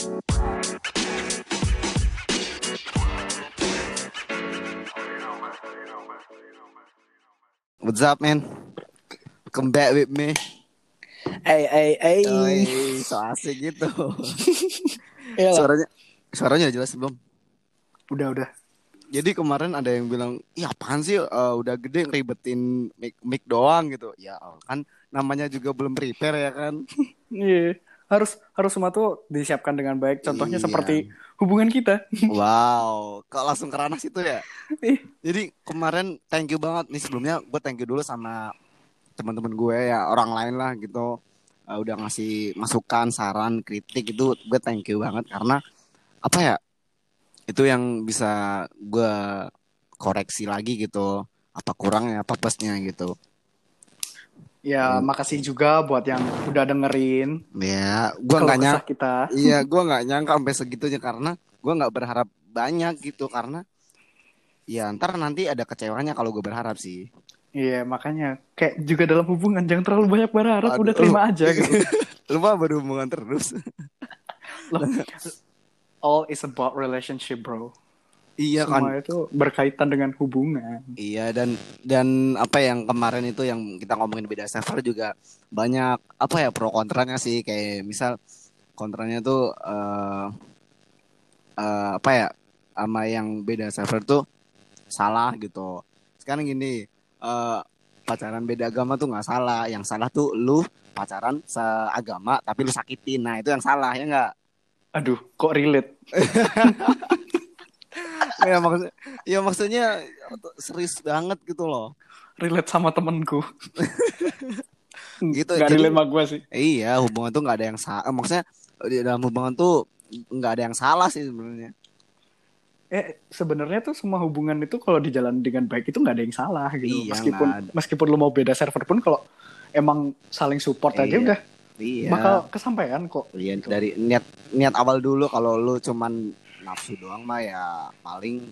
What's up, man? Come back with me. Eh, eh. Oi, so asik gitu. Iya suaranya, suaranya jelas belum? Udah, udah. Jadi kemarin ada yang bilang, ya apaan sih eh, udah gede ngeribetin mic, mic doang gitu. Ya kan namanya juga belum prepare ya kan. Iya. Harus harus semua tuh disiapkan dengan baik. Contohnya Iya. seperti hubungan kita. Wow, kok langsung ke ranah situ ya? Jadi kemarin thank you banget nih sebelumnya gue thank you dulu sama teman-teman gue ya orang lain lah gitu Eh, udah ngasih masukan, saran, kritik itu gue thank you banget karena apa ya itu yang bisa gue koreksi lagi gitu apa kurangnya apa plusnya gitu ya Hmm. makasih juga buat yang udah dengerin. ya Kalau nggak nyangka kita. iya gue nggak nyangka sampai segitunya karena gue nggak berharap banyak gitu karena ya ntar nanti ada kecewanya kalau gue berharap sih Iya, makanya kayak juga dalam hubungan jangan terlalu banyak berharap, Aduh. udah terima aja gitu. lu mah berhubungan terus Loh, all is about relationship, bro. Iya kan Semua itu berkaitan dengan hubungan. Iya dan dan apa yang kemarin itu yang kita ngomongin beda server juga banyak apa ya pro kontranya sih kayak misal kontranya tuh eh eh, apa ya sama yang beda server tuh salah gitu. Sekarang gini eh pacaran beda agama tuh nggak salah, yang salah tuh lu pacaran seagama tapi lu sakitin. Nah, itu yang salah ya nggak? Aduh, kok relate? ya maksud ya maksudnya serius banget gitu loh. Relate sama temenku. Gitu, Gak jadi- relate sama gue sih. Iya, hubungan tuh nggak ada yang salah. Maksudnya di dalam hubungan tuh nggak ada yang salah sih sebenarnya. Eh sebenarnya tuh semua hubungan itu kalau dijalani dengan baik itu nggak ada yang salah gitu. Iya, meskipun meskipun lu mau beda server pun kalau emang saling support aja Iya. udah Iya. bakal kesampaian kok. Iya, dari niat niat awal dulu kalau lu cuman nafsu doang mah ya paling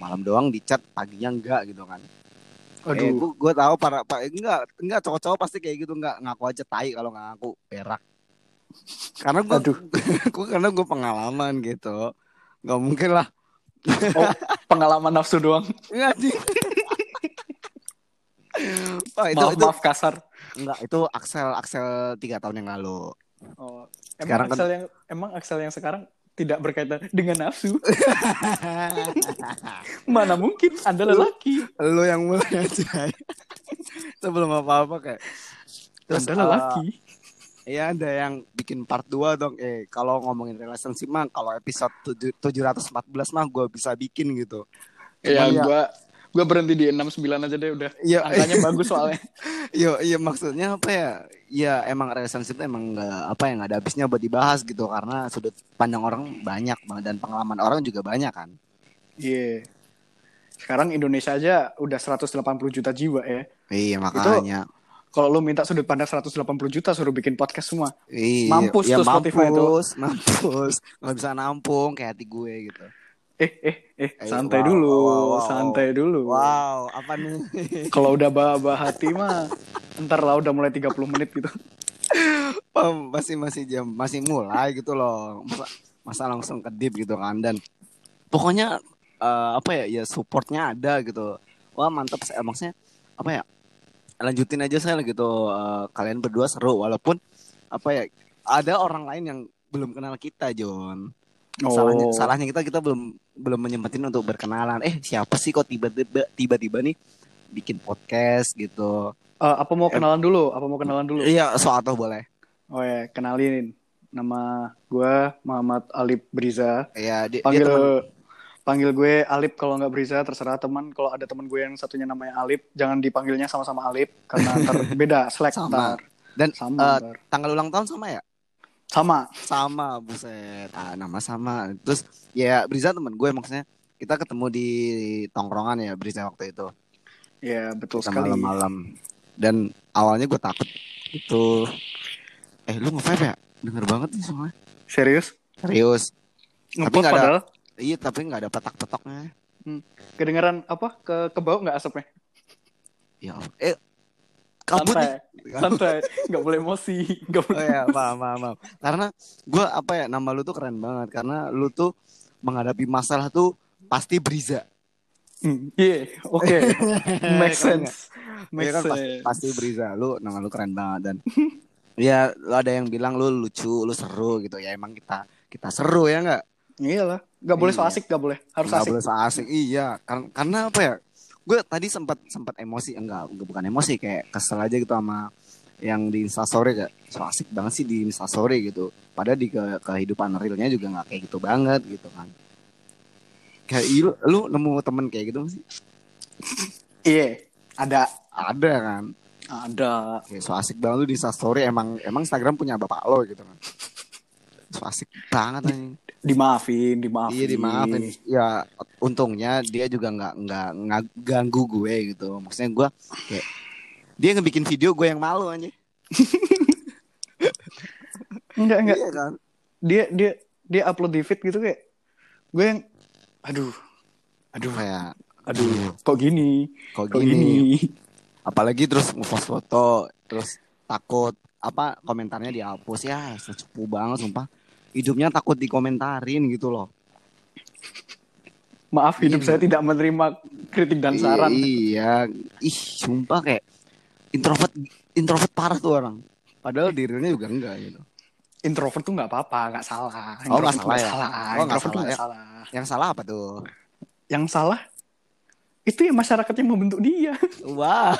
malam doang dicat paginya enggak gitu kan. Eh, Aduh, gua, gua tahu para pak enggak enggak cowok-cowok pasti kayak gitu enggak ngaku aja tai kalau nggak ngaku berak. Karena gua, Aduh. gua karena gua pengalaman gitu. Nggak mungkin lah. oh, pengalaman nafsu doang. Enggak sih. Pak, itu, maaf itu maaf kasar. enggak itu Axel Axel tiga tahun yang lalu. Oh, Sekarang emang kan- Axel yang emang Axel yang sekarang tidak berkaitan dengan nafsu. Mana mungkin Anda lelaki. lu yang mulai aja sebelum apa apa kayak terus Anda lelaki. ya ada yang bikin part 2 dong eh kalau ngomongin relationship mah kalau episode tujuh- 714 mah gue bisa bikin gitu ya, Cuman ya, gua gua berhenti di 69 aja deh udah. Iya. Angkanya bagus soalnya. iya iya maksudnya apa ya ya emang relationship emang nggak apa ya nggak ada habisnya buat dibahas gitu karena sudut pandang orang banyak banget dan pengalaman orang juga banyak kan Iya. Sekarang Indonesia aja udah 180 juta jiwa ya. iya makanya Kalau lu minta sudut pandang 180 juta suruh bikin podcast semua. Iya, Mampus ya tuh Spotify itu. mampus, mampus, nggak bisa nampung kayak hati gue gitu. Eh eh eh Eh, santai wow, dulu, wow, wow. santai dulu. Wow, apa nih? Kalau udah bah hati mah ntar lah udah mulai 30 menit gitu. Masih masih jam masih mulai gitu loh. Masa, masa langsung ke deep gitu kan dan pokoknya eh, apa ya ya supportnya ada gitu. Wah mantap saya maksudnya apa ya lanjutin aja saya gitu Eh, kalian berdua seru walaupun apa ya ada orang lain yang belum kenal kita John. Salahnya, Oh. salahnya kita kita belum belum menyempetin untuk berkenalan. Eh siapa sih kok tiba-tiba tiba-tiba nih bikin podcast gitu? Eh, apa mau kenalan dulu? Apa mau kenalan dulu? Iya soal atau boleh? Oh ya, kenalin. Nama gue Muhammad Alip Briza. Iya dia, dia Panggil teman panggil gue Alip kalau nggak Briza terserah teman. Kalau ada teman gue yang satunya namanya Alip, jangan dipanggilnya sama-sama Alip karena ntar beda selek Sama. dan Sama. eh, ntar. tanggal ulang tahun sama ya? Sama. Sama buset. Ah, nama sama. Terus ya Briza teman gue maksudnya kita ketemu di tongkrongan ya Briza waktu itu. Ya betul Kita sekali. malam-malam. Dan awalnya gue takut itu eh lu nge ya? Denger banget nih soalnya. Serius? Serius. Ngepost nggak ada- padahal Iya tapi nggak ada petak-petaknya. kedengeran apa ke ke bawah nggak asapnya? Ya eh kabut nih. santai santai nggak boleh emosi nggak Oh boleh ya, paham, paham, paham. Karena gue apa ya, nama lu tuh keren banget. Karena lu tuh menghadapi masalah tuh pasti Briza. Hmm, iya oke make Keren nggak? sense make Iya kan sense pasti Briza. Lu nama lu keren banget dan ya lu ada yang bilang lu lucu, lu seru gitu. Ya emang kita kita seru ya nggak? iyalah nggak boleh so Iya. asik nggak boleh harus Nggak asik boleh so asik. Iya, karena, karena apa ya? Gue tadi sempat sempat emosi enggak, bukan emosi kayak kesel aja gitu sama yang di Instastory kayak so asik banget sih di Instastory gitu. Padahal di ke, kehidupan realnya juga nggak kayak gitu banget gitu kan. Kayak "Ih, lu, lu nemu temen kayak gitu nggak sih? iya ada Ada kan. ada Kayak so asik banget lu di Instastory emang emang Instagram punya bapak lo gitu kan. So asik banget anjing. dimaafin dimaafin Iya dimaafin. Ya untungnya dia juga nggak nggak nggak ganggu gue gitu. Maksudnya gue kayak dia ngebikin video gue yang malu aja. enggak enggak Iya kan. dia dia dia upload di feed gitu kayak gue yang aduh aduh Kayak aduh kok gini kok kok gini. gini Apalagi terus ngepost foto, terus takut apa komentarnya dihapus ya secupu banget sumpah. Hidupnya takut dikomentarin gitu loh. maaf hidup Iya. saya tidak menerima kritik dan saran Iya, ih sumpah kayak introvert introvert parah tuh orang. Padahal dirinya juga enggak gitu. introvert tuh nggak apa-apa nggak salah Oh, nggak salah ya? salah Oh, introvert tuh salah nggak ya? salah Yang salah apa tuh? yang salah itu ya masyarakat yang membentuk dia Wah.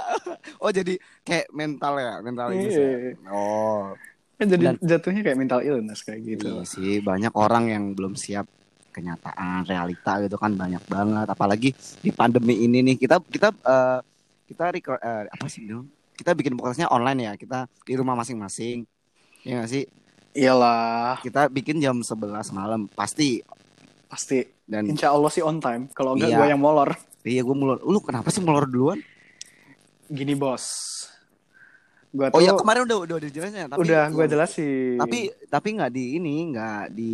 oh jadi kayak mental ya, mental illness ya. Iya. Oh. Kan jadi Dan- jatuhnya kayak mental illness kayak gitu. Iya sih, banyak orang yang belum siap kenyataan realita gitu kan banyak banget. Apalagi di pandemi ini nih kita kita eh, kita record eh, apa sih dong kita bikin podcastnya online ya kita di rumah masing-masing. Ya nggak sih? Iyalah. Kita bikin jam 11 malam pasti. Pasti. Dan insya Allah sih on time. Kalau enggak Iya. gue yang molor. Iya gue mulai lu kenapa sih molor duluan? Gini bos gue oh tuh ya kemarin udah udah dijelasin ya tapi udah gue jelasin tapi tapi nggak di ini nggak di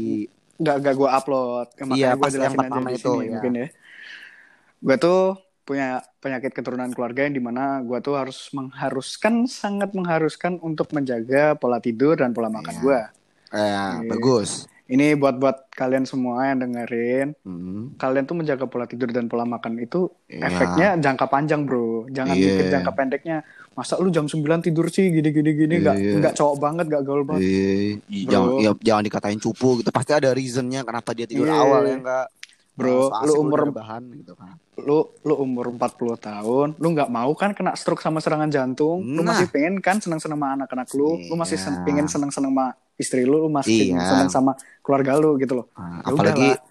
nggak nggak gue upload Ya, makanya Iya, gue jelasin aja di itu, sini ya. mungkin ya gue tuh punya penyakit keturunan keluarga yang di mana gue tuh harus mengharuskan sangat mengharuskan untuk menjaga pola tidur dan pola makan Iya. gue eh, Iya. bagus ini buat buat kalian semua yang dengerin Hmm, kalian tuh menjaga pola tidur dan pola makan itu iya. efeknya jangka panjang bro jangan Iya. mikir jangka pendeknya masa lu jam 9 tidur sih gini gini gini nggak Iya. nggak cowok banget nggak gaul banget Eh, Bro. jangan ya, jangan dikatain cupu gitu. Pasti ada reasonnya kenapa dia tidur Iya. awal ya enggak. Bro, lu umur- bahan gitu kan. lu lu umur 40 tahun lu nggak mau kan kena stroke sama serangan jantung lu Nah. masih pengen kan senang senang sama anak-anak lu lu masih Iya. sen- pengen senang senang sama istri lu lu masih Iya. senang sama keluarga lu gitu loh Nah, Ya apalagi udahlah.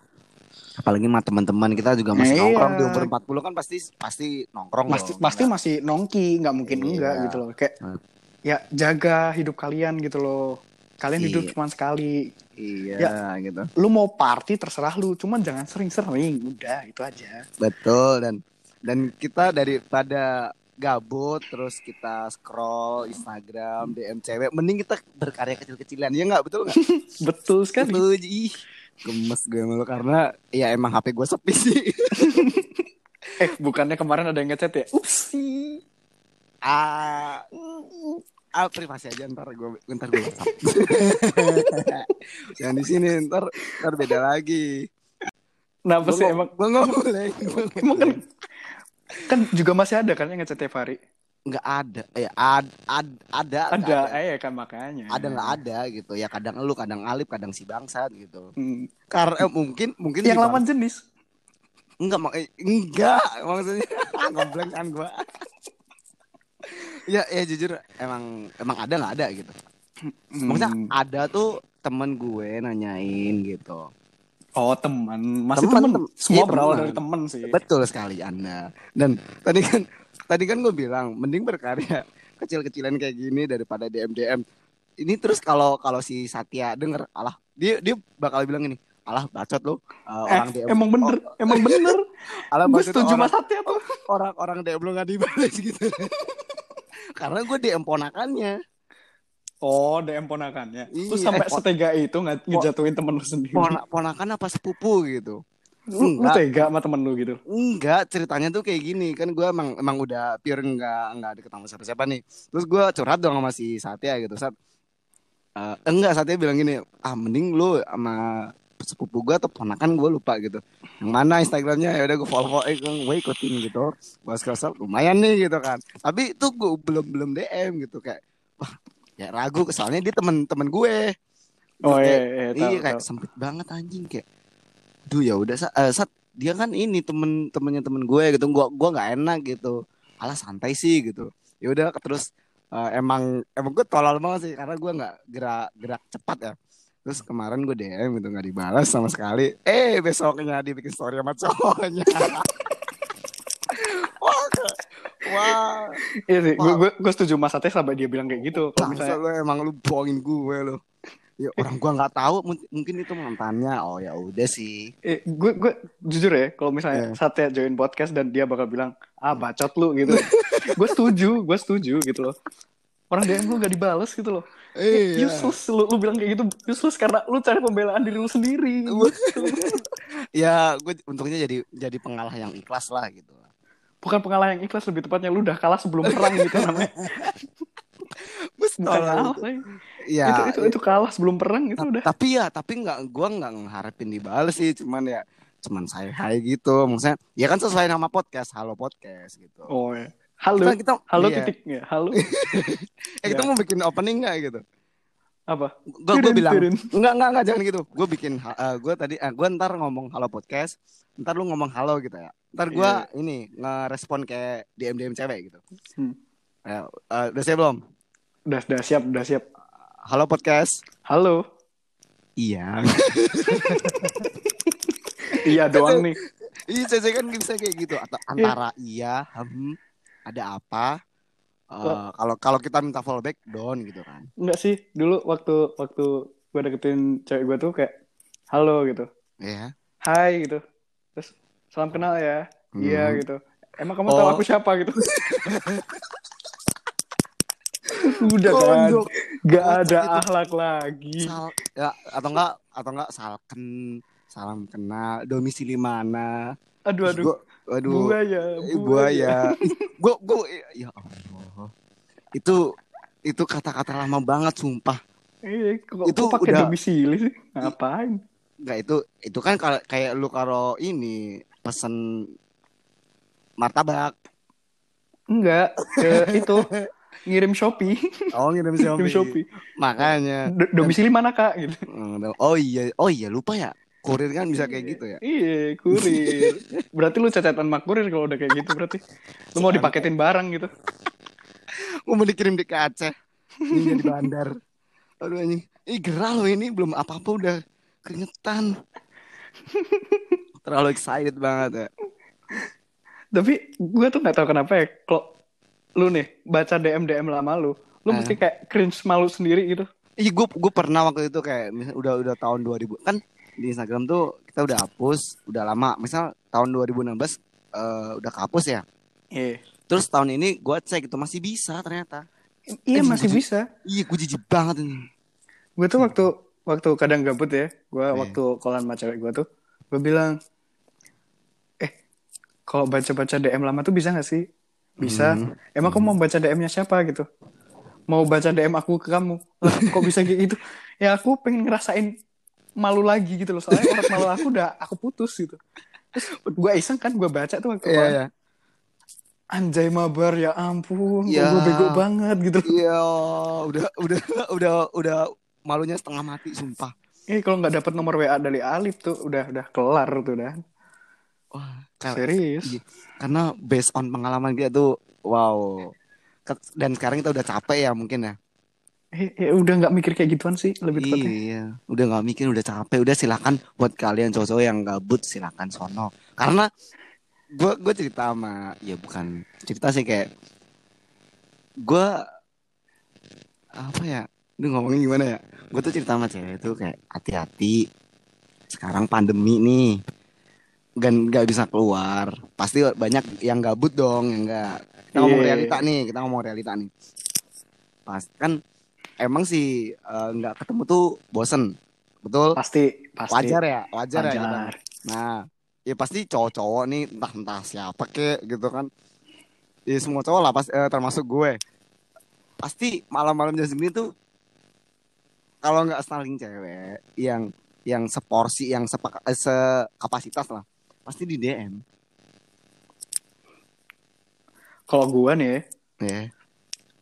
apalagi sama teman-teman kita juga masih Iya. nongkrong di umur 40 kan pasti pasti nongkrong pasti dong. pasti masih nongki nggak mungkin Iya. enggak gitu loh kayak Hmm. ya jaga hidup kalian gitu loh kalian hidup Iya. cuma sekali Iya gitu. lu mau party terserah lu cuman jangan sering-sering udah itu aja. Betul dan dan kita daripada gabut terus kita scroll Instagram DM cewek mending kita berkarya kecil-kecilan ya nggak? Betul nggak? betul sekali. Betul, ih gemes gue malu karena ya emang HP gue sepi sih. eh bukannya kemarin ada yang ngechat ya? Upsi. Ah, ah privasi aja ntar gue ntar gue. Yang di sini ntar ntar beda lagi. Kenapa sih emang gue nggak boleh. Emang kan kan juga masih ada kan yang ngechat tiap hari nggak ada. Eh ad, ad, ada. ada ada. eh kan makanya Ada nggak ada gitu ya kadang lu kadang alip kadang si bangsat gitu Hmm. karena eh, mungkin mungkin yang lawan jenis Enggak, mak eh, enggak maksudnya komplain kan gua. Ya, ya jujur emang emang ada nggak ada gitu. Maksudnya Hmm. ada tuh temen gue nanyain gitu. oh teman masih Teman, teman tem- semua iya, berawal dari teman sih Betul sekali Anda. Dan tadi kan tadi kan gue bilang mending berkarya kecil-kecilan kayak gini daripada DM DM. Ini terus kalau kalau si Satya denger, alah dia dia bakal bilang ini, alah bacot lu uh, eh, orang DM. emang bener emang bener alah gue setuju mas Satya tuh orang-orang DM lu nggak dibalas gitu. Karena gue DM ponakannya. oh DM ponakannya Iya, terus sampai eh, pon- setega itu nggak ngejatuhin temen lu sendiri Pona- ponakan apa sepupu gitu. Lu, lu tega sama temen lu gitu. Enggak, ceritanya tuh kayak gini. Kan gue emang emang udah pure enggak enggak deket sama siapa-siapa nih. Terus gue curhat dong sama si Satya gitu. Sat, eh, enggak Satya bilang gini, ah mending lu sama sepupu gue atau ponakan gue lupa gitu. Yang mana Instagramnya ya udah gue follow, eh gue ikutin gitu. Gue scroll lumayan nih gitu kan. Tapi itu gue belum belum DM gitu kayak, wah ya ragu soalnya dia temen-temen gue. Oh Kayak- iya, iya, iya kayak tahu. sempit banget anjing kayak duh ya udah Sa- eh, Sat dia kan ini temen temennya temen gue gitu gua gua nggak enak gitu alah santai sih gitu ya udah terus eh, emang emang gue tolol banget sih karena gue nggak gerak gerak cepat ya terus kemarin gue DM gitu nggak dibalas sama sekali eh besoknya dia bikin story sama cowoknya wah wah Iya sih, gue gue gue setuju Mas Ate sampai dia bilang kayak gitu. Kalau misalnya lu emang lu bohongin gue lo ya orang gua nggak tahu mungkin- itu mantannya oh ya udah sih eh, gue gue jujur ya, kalau misalnya Iya. Satya join podcast dan dia bakal bilang ah bacot lu gitu, gue setuju, gue setuju gitu loh. Orang DM lu gak dibales gitu loh. Iya. Useless lu, lu bilang kayak gitu useless karena lu cari pembelaan diri lu sendiri. gitu. ya gue untungnya jadi jadi pengalah yang ikhlas lah gitu Bukan pengalah yang ikhlas lebih tepatnya lu udah kalah sebelum perang gitu namanya. Bukan kalah. ya itu itu itu kalah sebelum perang itu udah. tapi ya tapi nggak gue nggak ngeharapin dibales sih cuman ya cuman saya hai gitu maksudnya ya kan sesuai nama podcast halo podcast gitu Oh ya. Halo. kita, kita Halo iya. titik ya. Halo. eh kita Ya. mau bikin opening nggak gitu Apa? gue gue bilang nggak nggak nggak jangan gitu gue bikin gue tadi uh, gue ntar ngomong halo podcast ntar lu ngomong halo gitu ya ntar gue Iya. ini ngerespon kayak dm dm cewek gitu Hmm. ya, uh, udah siap belum Udah, udah siap, udah siap. halo podcast Halo. iya Iya doang nih. Iya, saya kan bisa kayak gitu atau antara iya, hmm, ada apa? Eh, Kalau kalau kita minta fallback down gitu kan. Enggak sih, dulu waktu waktu gue deketin cewek gue tuh kayak halo gitu. Iya. Hai gitu. Terus salam kenal ya. Hmm. Iya gitu. Emang kamu tahu Oh. aku siapa gitu? Udah kan. Gondok. Gak ada itu. akhlak lagi. Sal ya atau enggak atau enggak salken salam kenal domisili mana? Aduh Terus aduh. Gua- aduh. Buaya, eh, buaya. Gue gue ya Allah. Itu itu kata-kata lama banget sumpah. Iya, kok, Itu kok pakai udah- domisili sih? Ngapain? Enggak itu itu kan kayak lu karo ini pesen martabak. Enggak, ke itu ngirim Shopee, Oh ngirim Shopee. ngirim Shopee. Makanya. Do- domisili mana kak? Gitu. Oh iya, oh iya lupa ya. Kurir kan bisa kayak gitu ya. Iya, kurir. Berarti lu cacatan mak kurir kalau udah kayak gitu berarti. Lu mau dipaketin barang gitu. Gue mau dikirim di ke Aceh. Ini di bandar. Aduh anjing. Ih gerah loh ini belum apa-apa udah keringetan. Terlalu excited banget ya. Tapi gue tuh nggak tahu kenapa ya. Kalau lu nih baca DM DM lama lu, lu Ah. mesti kayak cringe malu sendiri gitu. Iya gue gue pernah waktu itu kayak udah udah tahun 2000 kan di Instagram tuh kita udah hapus udah lama misal tahun 2016 eh, udah kehapus ya Iya. terus tahun ini gue cek itu masih bisa ternyata Iya Eh, masih bisa. iya gue jijik banget ini Gue tuh waktu waktu kadang gabut ya, gue Iya. waktu kolan sama cewek gue tuh, gue bilang, eh kalau baca-baca DM lama tuh bisa gak sih? Bisa. Hmm. Emang kamu mau baca DM-nya siapa gitu? Mau baca DM aku ke kamu? Lah, kok bisa kayak gitu? Ya aku pengen ngerasain malu lagi gitu loh. Soalnya orang malu aku udah aku putus gitu. Terus gue iseng kan gue baca tuh waktu Iya kolan. iya Anjay mabar ya ampun, Ya. gue bego banget gitu. Iya, udah udah udah udah malunya setengah mati sumpah. Eh kalau nggak dapat nomor WA dari Alif tuh udah udah kelar tuh dah. Wah, Serius. iya. karena based on pengalaman kita tuh wow. Dan sekarang kita udah capek ya mungkin ya. Eh, eh, udah nggak mikir kayak gituan sih lebih tepatnya. Iya, udah nggak mikir, udah capek, udah silakan buat kalian cowok-cowok yang gabut silakan sono. Karena gue gue cerita sama ya bukan cerita sih kayak gue apa ya? Ini ngomongin gimana ya? Gue tuh cerita sama cewek tuh kayak hati-hati sekarang pandemi nih. Dan nggak bisa keluar. Pasti banyak yang gabut dong yang enggak kita ngomong Iya. realita nih kita ngomong realita nih. Pas kan emang sih eh, nggak ketemu tuh bosen betul Pasti pasti. wajar ya wajar, ya gitu. Wajar. nah ya pasti cowok-cowok nih entah entah siapa kek gitu kan ya semua cowok lah pas eh, termasuk gue pasti malam-malam jam segini tuh kalau nggak stalking cewek yang yang seporsi yang sepak eh, sekapasitas lah pasti di DM Kalau gua nih ya, ya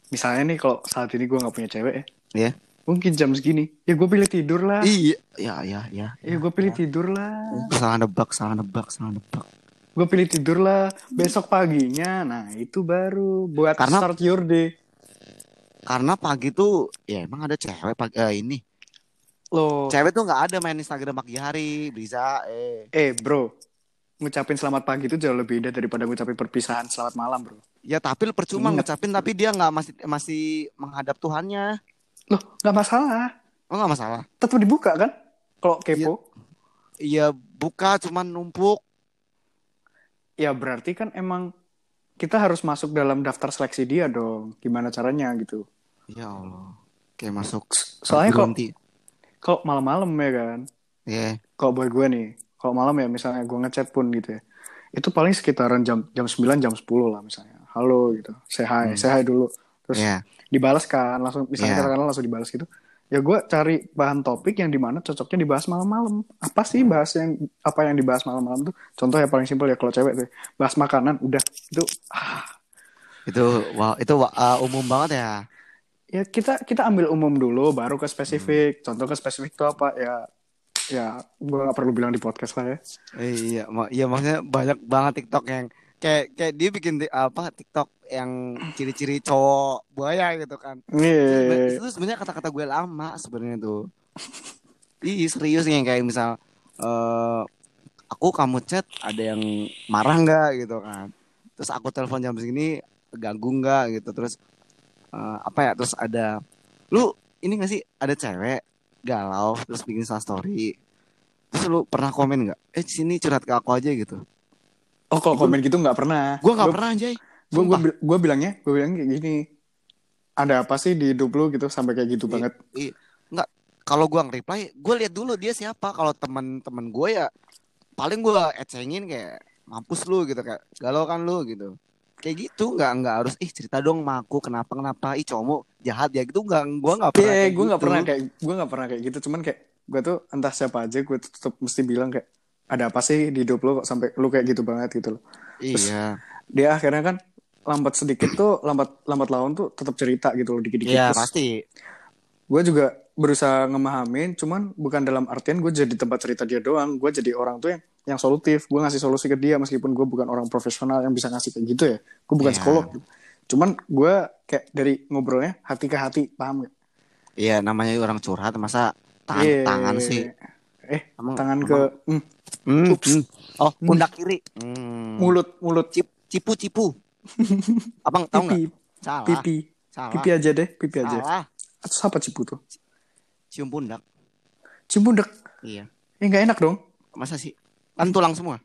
misalnya nih kalau saat ini gua nggak punya cewek ya, ya mungkin jam segini, ya gue pilih tidur lah. iya ya ya ya Ya gue pilih tidur lah. salah nebak salah nebak salah nebak. Gue pilih tidur lah. Besok paginya, nah itu baru buat Karena- start your day. karena pagi tuh ya emang ada cewek pagi eh, ini. Loh, cewek tuh nggak ada main Instagram pagi hari bisa eh. Eh bro, ngucapin selamat pagi itu jauh lebih indah daripada ngucapin perpisahan selamat malam bro. ya tapi percuma Ingat. ngucapin tapi dia nggak masih masih menghadap Tuhannya Loh, nggak masalah. oh nggak masalah Tetap dibuka kan? Kalau kepo, iya buka cuman numpuk ya berarti kan emang kita harus masuk dalam daftar seleksi dia dong. Gimana caranya gitu. ya Allah kayak masuk Soalnya kok kalau malam-malam ya kan, ya kalau boy gue nih, kalau malam ya misalnya gue ngechat pun gitu ya, itu paling sekitaran jam jam 9 jam 10 lah misalnya. Halo gitu, say hi, Hmm. say hi dulu. Terus ya dibalas kan, langsung misalnya Iya. katakanlah langsung dibalas gitu. Ya gue cari bahan topik yang di mana cocoknya dibahas malam-malam. Apa sih bahas yang apa yang dibahas malam-malam tuh? Contoh ya paling simpel ya kalau cewek tuh, bahas makanan, udah itu ah, itu wow itu uh, umum banget ya ya kita kita ambil umum dulu baru ke Hmm. spesifik. Contoh ke spesifik itu apa ya? Ya gue nggak perlu bilang di podcast lah ya. Eh, iya mak iya maksudnya banyak banget TikTok yang kayak kayak dia bikin apa TikTok yang ciri-ciri cowok buaya gitu kan. Iya. itu sebenarnya kata-kata gue lama sebenarnya tuh. Ih serius nih yang kayak misal eh aku kamu chat ada yang marah nggak gitu kan. Terus aku telepon jam segini ganggu nggak gitu. Terus eh, apa ya terus ada lu ini gak sih ada cewek galau terus bikin Insta story terus lu pernah komen nggak eh sini curhat ke aku aja gitu Oh kalau komen gitu nggak pernah. gue nggak pernah anjay Gue gue gue bilangnya gue bilang kayak gini. Ada apa sih di hidup lu gitu sampai kayak gitu Iya. banget? Iya. Nggak, kalau gua nge-reply, gue lihat dulu dia siapa. Kalau teman-teman gue ya paling gue ecengin kayak mampus lu gitu kayak galau kan lu gitu. Kayak gitu nggak nggak harus ih cerita dong sama aku kenapa kenapa ih cowok jahat ya gitu nggak gua nggak pernah. Kayak gue nggak gitu. pernah kayak gue nggak pernah kayak gitu. Cuman kayak gue tuh entah siapa aja gue tetap mesti bilang kayak ada apa sih di hidup lu kok sampai lu kayak gitu banget gitu loh. Iya. Dia akhirnya kan lambat sedikit tuh lambat lambat laun tuh tetap cerita gitu loh dikit-dikit. Iya Terus pasti. gue juga berusaha ngemahamin cuman bukan dalam artian gue jadi tempat cerita dia doang gue jadi orang tuh yang yang solutif gue ngasih solusi ke dia meskipun gue bukan orang profesional yang bisa ngasih kayak gitu ya gue bukan Iya. psikolog cuman gue kayak dari ngobrolnya hati ke hati paham gak Iya namanya orang curhat masa tangan Iya. tangan sih. eh Emang- tangan emang- ke hmm, Hmm, Ups. hmm. Oh pundak kiri. Hmm. mulut mulut Cip, cipu cipu. Abang tahu nggak? pipi Salah. pipi Salah. pipi aja deh pipi aja Salah. atau apa cipu tuh Cium pundak. cium pundak Iya. ya nggak enak dong Masa sih? Kan tulang semua.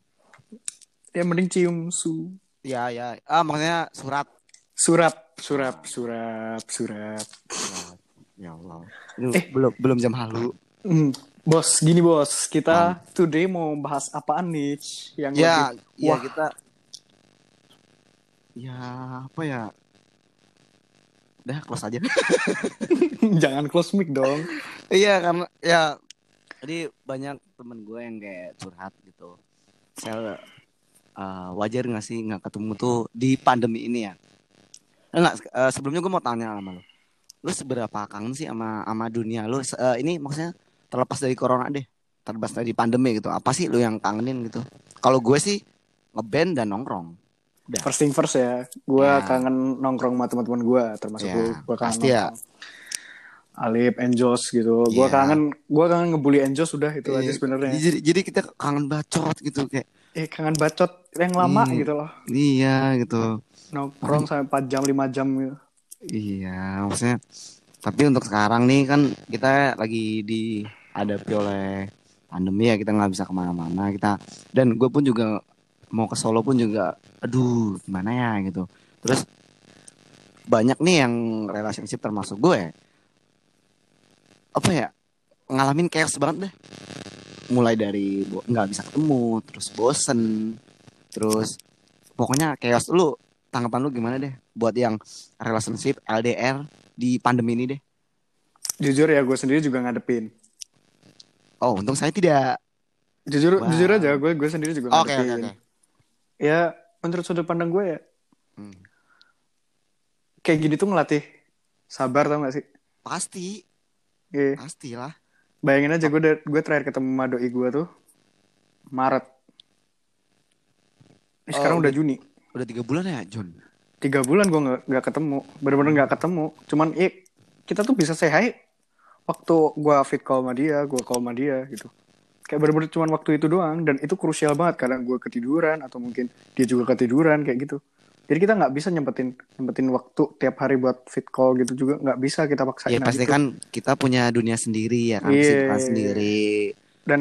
ya mending cium su Ya, ya. Ah, maksudnya surat. surap surap surap Surat. Ya Allah. Ini Eh. belum belum jam halu. Hmm, bos, gini bos, kita today mau bahas apaan nih? Yang Ya, lagi- ya Wah. kita Ya, apa ya? Udah close aja. jangan close mic dong. iya, karena ya jadi banyak temen gue yang kayak curhat gitu. Saya eh, wajar gak sih nggak ketemu tuh di pandemi ini ya? Enggak, eh, sebelumnya gue mau tanya sama lo. Lu seberapa kangen sih sama sama dunia lu? Se- eh, ini maksudnya terlepas dari corona deh. Terlepas dari pandemi gitu. Apa sih lu yang kangenin gitu? Kalau gue sih ngeband dan nongkrong. First thing first ya, gue Ya. kangen nongkrong sama teman-teman gue, termasuk lu. Gue kangen pasti ya. Alip, Enjos gitu. Gue Iya. kangen, gue kangen ngebully Enjos udah itu aja Iya, sebenarnya. Jadi, jadi kita kangen bacot gitu kayak Eh kangen bacot yang lama Hmm. gitu loh. iya gitu. Nongkrong sampai 4 jam 5 jam gitu. Iya, maksudnya tapi untuk sekarang nih kan kita lagi dihadapi oleh pandemi ya kita nggak bisa ke mana-mana kita dan gue pun juga mau ke Solo pun juga aduh gimana ya gitu terus banyak nih yang relationship termasuk gue apa ya ngalamin chaos banget deh mulai dari nggak bisa ketemu terus bosen terus pokoknya chaos lu tanggapan lu gimana deh buat yang relationship LDR di pandemi ini deh Jujur ya gue sendiri juga ngadepin. oh untung saya tidak Jujur Wow. jujur aja gue gue sendiri juga oke ngadepin. oke Ya menurut sudut pandang gue ya Hmm. kayak gini tuh ngelatih sabar tau gak sih? pasti Iya. pastilah Bayangin aja gue gue terakhir ketemu sama doi gue tuh Maret. Ini Oh, sekarang udah udah- Juni. udah tiga bulan ya John Tiga bulan gue nggak nggak ketemu, bener-bener nggak ketemu. Cuman ya, kita tuh bisa hi waktu gue fit call sama dia, gue call sama dia gitu. Kayak bener-bener cuman waktu itu doang dan itu krusial banget kadang gue ketiduran atau mungkin dia juga ketiduran kayak gitu. Jadi kita nggak bisa nyempetin nyempetin waktu tiap hari buat fit call gitu juga nggak bisa kita paksain. ya pasti gitu. kan kita punya dunia sendiri ya kan kesibukan sendiri dan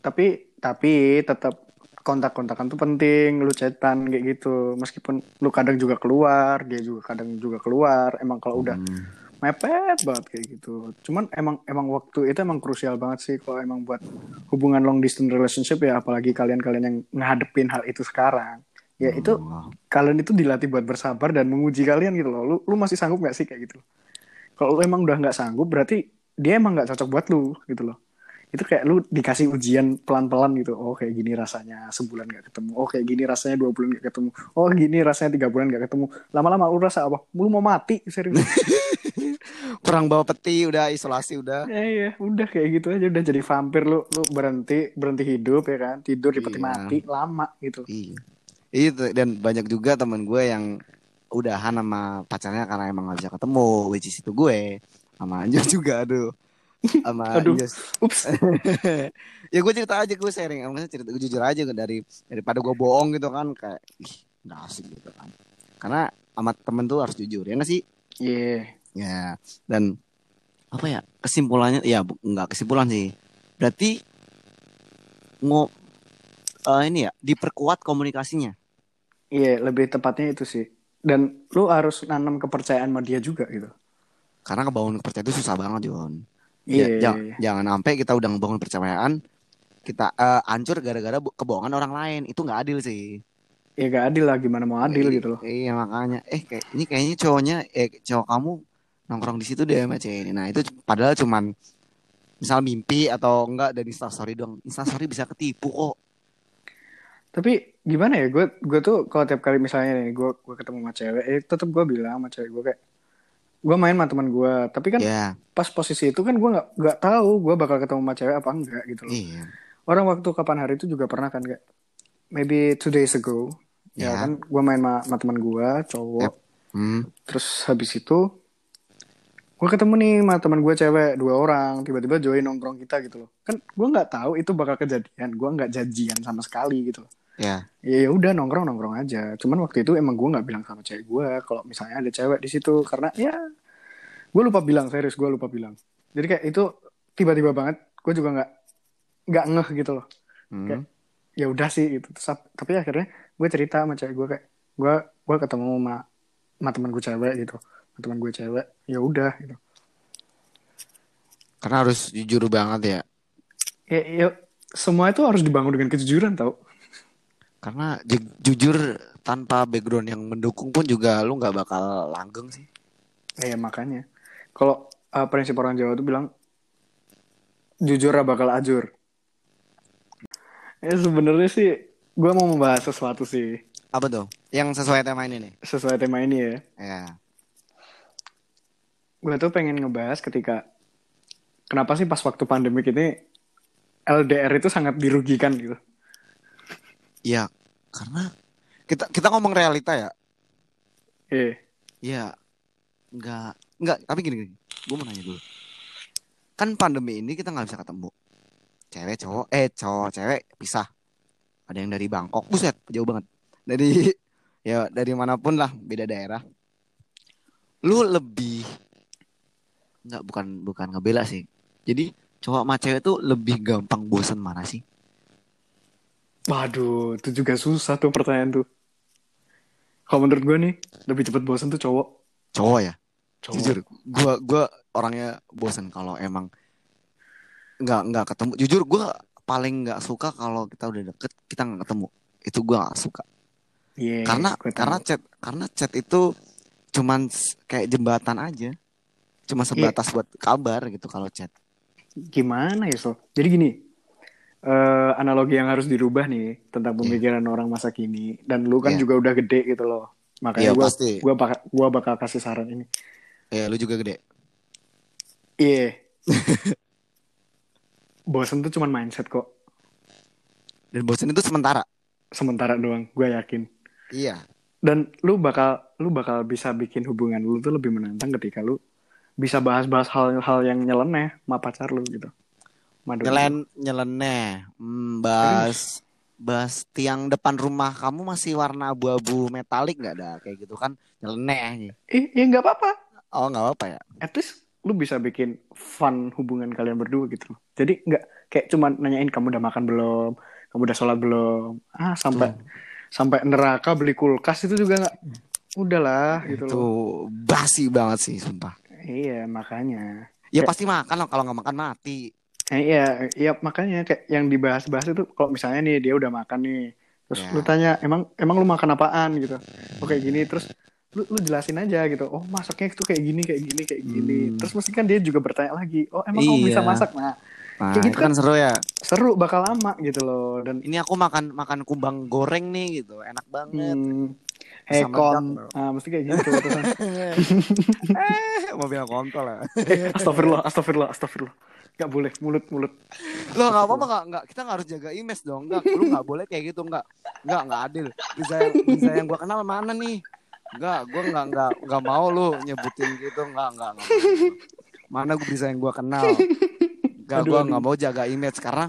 tapi tapi tetap kontak-kontakan tuh penting lu chatan kayak gitu meskipun lu kadang juga keluar dia juga kadang juga keluar emang kalau udah Hmm. mepet banget kayak gitu cuman emang emang waktu itu emang krusial banget sih kalau emang buat hubungan long distance relationship ya apalagi kalian-kalian yang ngadepin hal itu sekarang ya itu Oh. kalian itu dilatih buat bersabar dan menguji kalian gitu loh. Lu lu masih sanggup gak sih kayak gitu? Kalau lu emang udah nggak sanggup berarti dia emang nggak cocok buat lu gitu loh. Itu kayak lu dikasih ujian pelan-pelan gitu. Oh kayak gini rasanya sebulan gak ketemu. Oh kayak gini rasanya dua bulan gak ketemu. Oh gini rasanya tiga bulan gak ketemu. Lama-lama lu rasa apa? Lu mau mati serius. Kurang bawa peti udah isolasi udah. Ya iya udah kayak gitu aja. Udah jadi vampir lu lu berhenti berhenti hidup ya kan. Tidur di peti Iya. mati lama gitu. Iya. Itu dan banyak juga temen gue yang udahan sama pacarnya karena emang gak bisa ketemu, which is itu gue sama Anjos juga aduh. Sama Aduh. Anjos. ups ya gue cerita aja gue sharing, maksudnya cerita gue jujur aja dari daripada gue bohong gitu kan kayak ih nggak asik gitu kan. Karena sama temen tuh harus jujur ya nggak sih? iya Ya dan apa ya kesimpulannya ya nggak kesimpulan sih. Berarti ngo eh, ini ya diperkuat komunikasinya. Iya, lebih tepatnya itu sih. Dan lu harus nanam kepercayaan sama dia juga gitu. Karena ngebangun kepercayaan itu susah banget, Jon. Iya, Ja- jangan, iya. jangan sampai kita udah ngebangun kepercayaan, kita eh, hancur gara-gara kebohongan orang lain. Itu nggak adil sih. Ya gak adil lah, gimana mau adil I- gitu loh. Iya makanya, eh kayak ini kayaknya cowoknya, eh cowok kamu nongkrong di situ deh sama cewek ini. Nah itu padahal cuman misal mimpi atau enggak dari instastory doang. Instastory bisa ketipu kok. Tapi gimana ya, gue gue tuh kalau tiap kali misalnya nih, gue gue ketemu sama cewek, eh, tetep gue bilang sama cewek gue kayak, gue main sama teman gue. Tapi kan Ya, pas posisi itu kan gue nggak nggak tahu gue bakal ketemu sama cewek apa enggak gitu loh. iya. Orang waktu kapan hari itu juga pernah kan kayak, maybe two days ago, ya, Ya. kan, gue main sama, sama teman gue, cowok. Yep. Hmm, Terus habis itu gue ketemu nih sama teman gue cewek dua orang tiba-tiba join nongkrong kita gitu loh kan gue nggak tahu itu bakal kejadian gue nggak janjian sama sekali gitu loh ya. ya ya udah nongkrong nongkrong aja. Cuman waktu itu emang gue nggak bilang sama cewek gue kalau misalnya ada cewek di situ. Karena ya gue lupa bilang serius gue lupa bilang. Jadi kayak itu tiba-tiba banget gue juga nggak nggak ngeh gitu loh. Hmm. Kayak- ya udah sih gitu. Terus, ap- tapi akhirnya gue cerita sama cewek gue kayak gue gue ketemu sama sama teman gue cewek gitu. Sama teman gue cewek ya udah gitu. Karena harus jujur banget ya. ya, ya semua itu harus dibangun dengan kejujuran tau Karena ju- jujur tanpa background yang mendukung pun juga lu nggak bakal langgeng sih. ya makanya kalau uh, prinsip orang Jawa tuh bilang jujur lah bakal ajur ya sebenarnya sih gue mau membahas sesuatu sih Apa tuh? Yang sesuai tema ini nih. sesuai tema ini ya Ya. gue tuh pengen ngebahas ketika kenapa sih pas waktu pandemik ini LDR itu sangat dirugikan gitu Ya, karena kita kita ngomong realita ya. eh Ya, nggak nggak. Tapi gini gini, gue mau nanya dulu. Kan pandemi ini kita nggak bisa ketemu. Cewek cowok, eh cowok cewek pisah. Ada yang dari Bangkok, buset jauh banget. Dari ya dari mana pun lah, beda daerah. Lu lebih nggak bukan bukan ngebela sih. Jadi cowok sama cewek tuh lebih gampang bosan mana sih? Waduh itu juga susah tuh pertanyaan tuh. Kalau menurut gue nih lebih cepet bosan tuh cowok. Cowok ya. cowok. Jujur gua gua orangnya bosan kalau emang nggak nggak ketemu. Jujur gua paling nggak suka kalau kita udah deket kita nggak ketemu. Itu gue nggak suka. Iya, karena gue karena chat karena chat itu cuman kayak jembatan aja. Cuma Iya. sebatas buat kabar gitu kalau chat. Gimana ya so jadi gini eh analogi yang harus dirubah nih tentang pemikiran orang masa kini. Dan lu kan Iya. juga udah gede gitu loh. Makanya Iya, gua pasti. gua bakal gua bakal kasih saran ini. Ya lu juga gede. Iya. Bosen tuh cuman mindset kok. Dan bosan itu sementara. Sementara doang gue yakin. Iya. Dan lu bakal lu bakal bisa bikin hubungan lu tuh lebih menantang ketika lu bisa bahas-bahas hal-hal yang nyeleneh sama pacar lu gitu Madu- nyelen nyeleneh hmm, bahas bahas tiang depan rumah kamu masih warna abu-abu metalik nggak ada kayak gitu kan nyeleneh eh ya nggak apa-apa. Oh nggak apa-apa ya? At least lu bisa bikin fun hubungan kalian berdua gitu loh. Jadi nggak kayak cuma nanyain kamu udah makan belum, kamu udah sholat belum, ah sampai sampai neraka beli kulkas itu juga nggak, udahlah gitu itu loh. basi banget sih sumpah. Iya makanya, ya Kayak- pasti makan lah kalau nggak makan mati eh, iya iya makanya kayak yang dibahas-bahas itu kalau misalnya nih dia udah makan nih, terus Ya. lu tanya emang emang lu makan apaan? Gitu, oh kayak gini. Terus lu, lu jelasin aja gitu, oh masaknya itu kayak gini kayak gini kayak gini, Hmm. terus mesti kan dia juga bertanya lagi, oh emang kamu Iya. bisa masak? Nah nah Kayak gitu itu kan seru ya. seru bakal lama gitu loh. Dan ini aku makan makan kumbang goreng nih gitu enak banget. Hmm, hekon ah mesti kayak gitu eh mau bilang kontol ya? Eh, astagfirullah astagfirullah astagfirullah. Nggak boleh mulut mulut. Lo nggak apa-apa nggak nggak. Kita nggak harus jaga image dong. Nggak lu nggak boleh kayak gitu. Nggak nggak nggak adil. Bisa yang bisa yang gua kenal mana nih? Nggak gua nggak nggak nggak mau lu nyebutin gitu. Nggak nggak nggak mau. mana gua bisa yang gua kenal? Gua aduh. nggak mau jaga image. Karena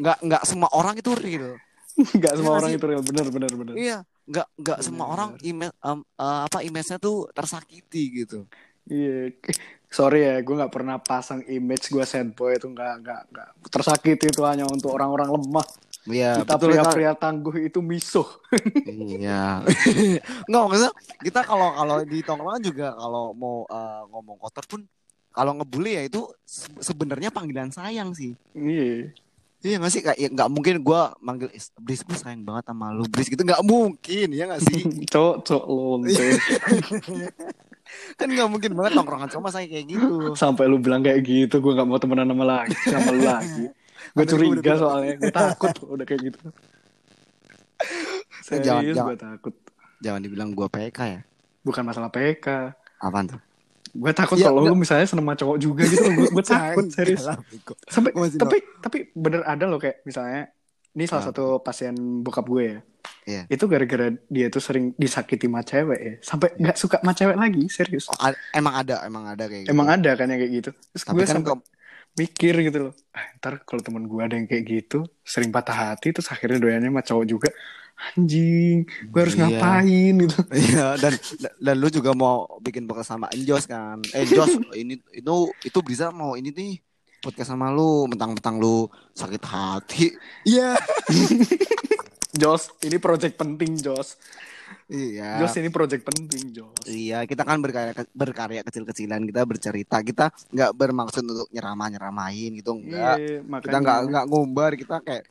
nggak nggak semua orang itu real. Nggak Iya semua orang sih? itu real. Bener bener bener iya nggak nggak semua Benar. orang image em, eh, apa image-nya tuh tersakiti gitu iya sorry ya gue nggak pernah pasang image gue sad boy itu nggak nggak nggak tersakiti itu hanya untuk orang-orang lemah Iya kita pria-pria tangguh itu misuh Iya. Nggak maksudnya kita kalau kalau di tongkrongan juga kalau mau eh, ngomong kotor pun kalau ngebully ya itu se- sebenarnya panggilan sayang sih. iya Iya nggak sih? Kayak ya, nggak mungkin gua manggil "Is, Bris gue sayang banget sama lu Bris gitu. Nggak mungkin ya nggak sih? Cok cok lonte kan nggak mungkin banget tongkrongan sama saya kayak gitu. sampai lu bilang kayak gitu gue nggak mau temenan sama lagi sama lu lagi. Gue curiga soalnya gue takut udah kayak gitu. Eh, jangan- serius jangan. gue takut. Jangan dibilang gua PK ya. bukan masalah PK Apaan tuh? Gue takut Ya, kalau lu misalnya seneng sama cowok juga gitu gue gue takut serius. sampai tapi tapi bener ada loh kayak misalnya ini salah Ah. satu pasien bokap gue ya. Iya. itu gara-gara dia tuh sering disakiti sama cewek ya. Sampai Iya. nggak suka sama cewek lagi serius. Oh, emang ada, emang ada kayak gitu. emang ada kan yang kayak gitu. Terus Tapi gue kan sampai kok- mikir gitu loh. Ah, ntar kalau temen gue ada yang kayak gitu sering patah hati terus akhirnya doyannya sama cowok juga anjing gue harus Iya. ngapain gitu Iya dan dan lu juga mau bikin podcast sama Enjos kan. Eh Jos ini itu itu bisa mau ini nih podcast sama lu mentang-mentang lu sakit hati. Iya. Jos ini project penting Jos Iya. Jos ini project penting Jos Iya, kita kan berkarya berkarya kecil-kecilan, kita bercerita, kita nggak bermaksud untuk nyeramah-nyeramahin gitu, enggak. Iya, Kita nggak nggak ngumbar, kita kayak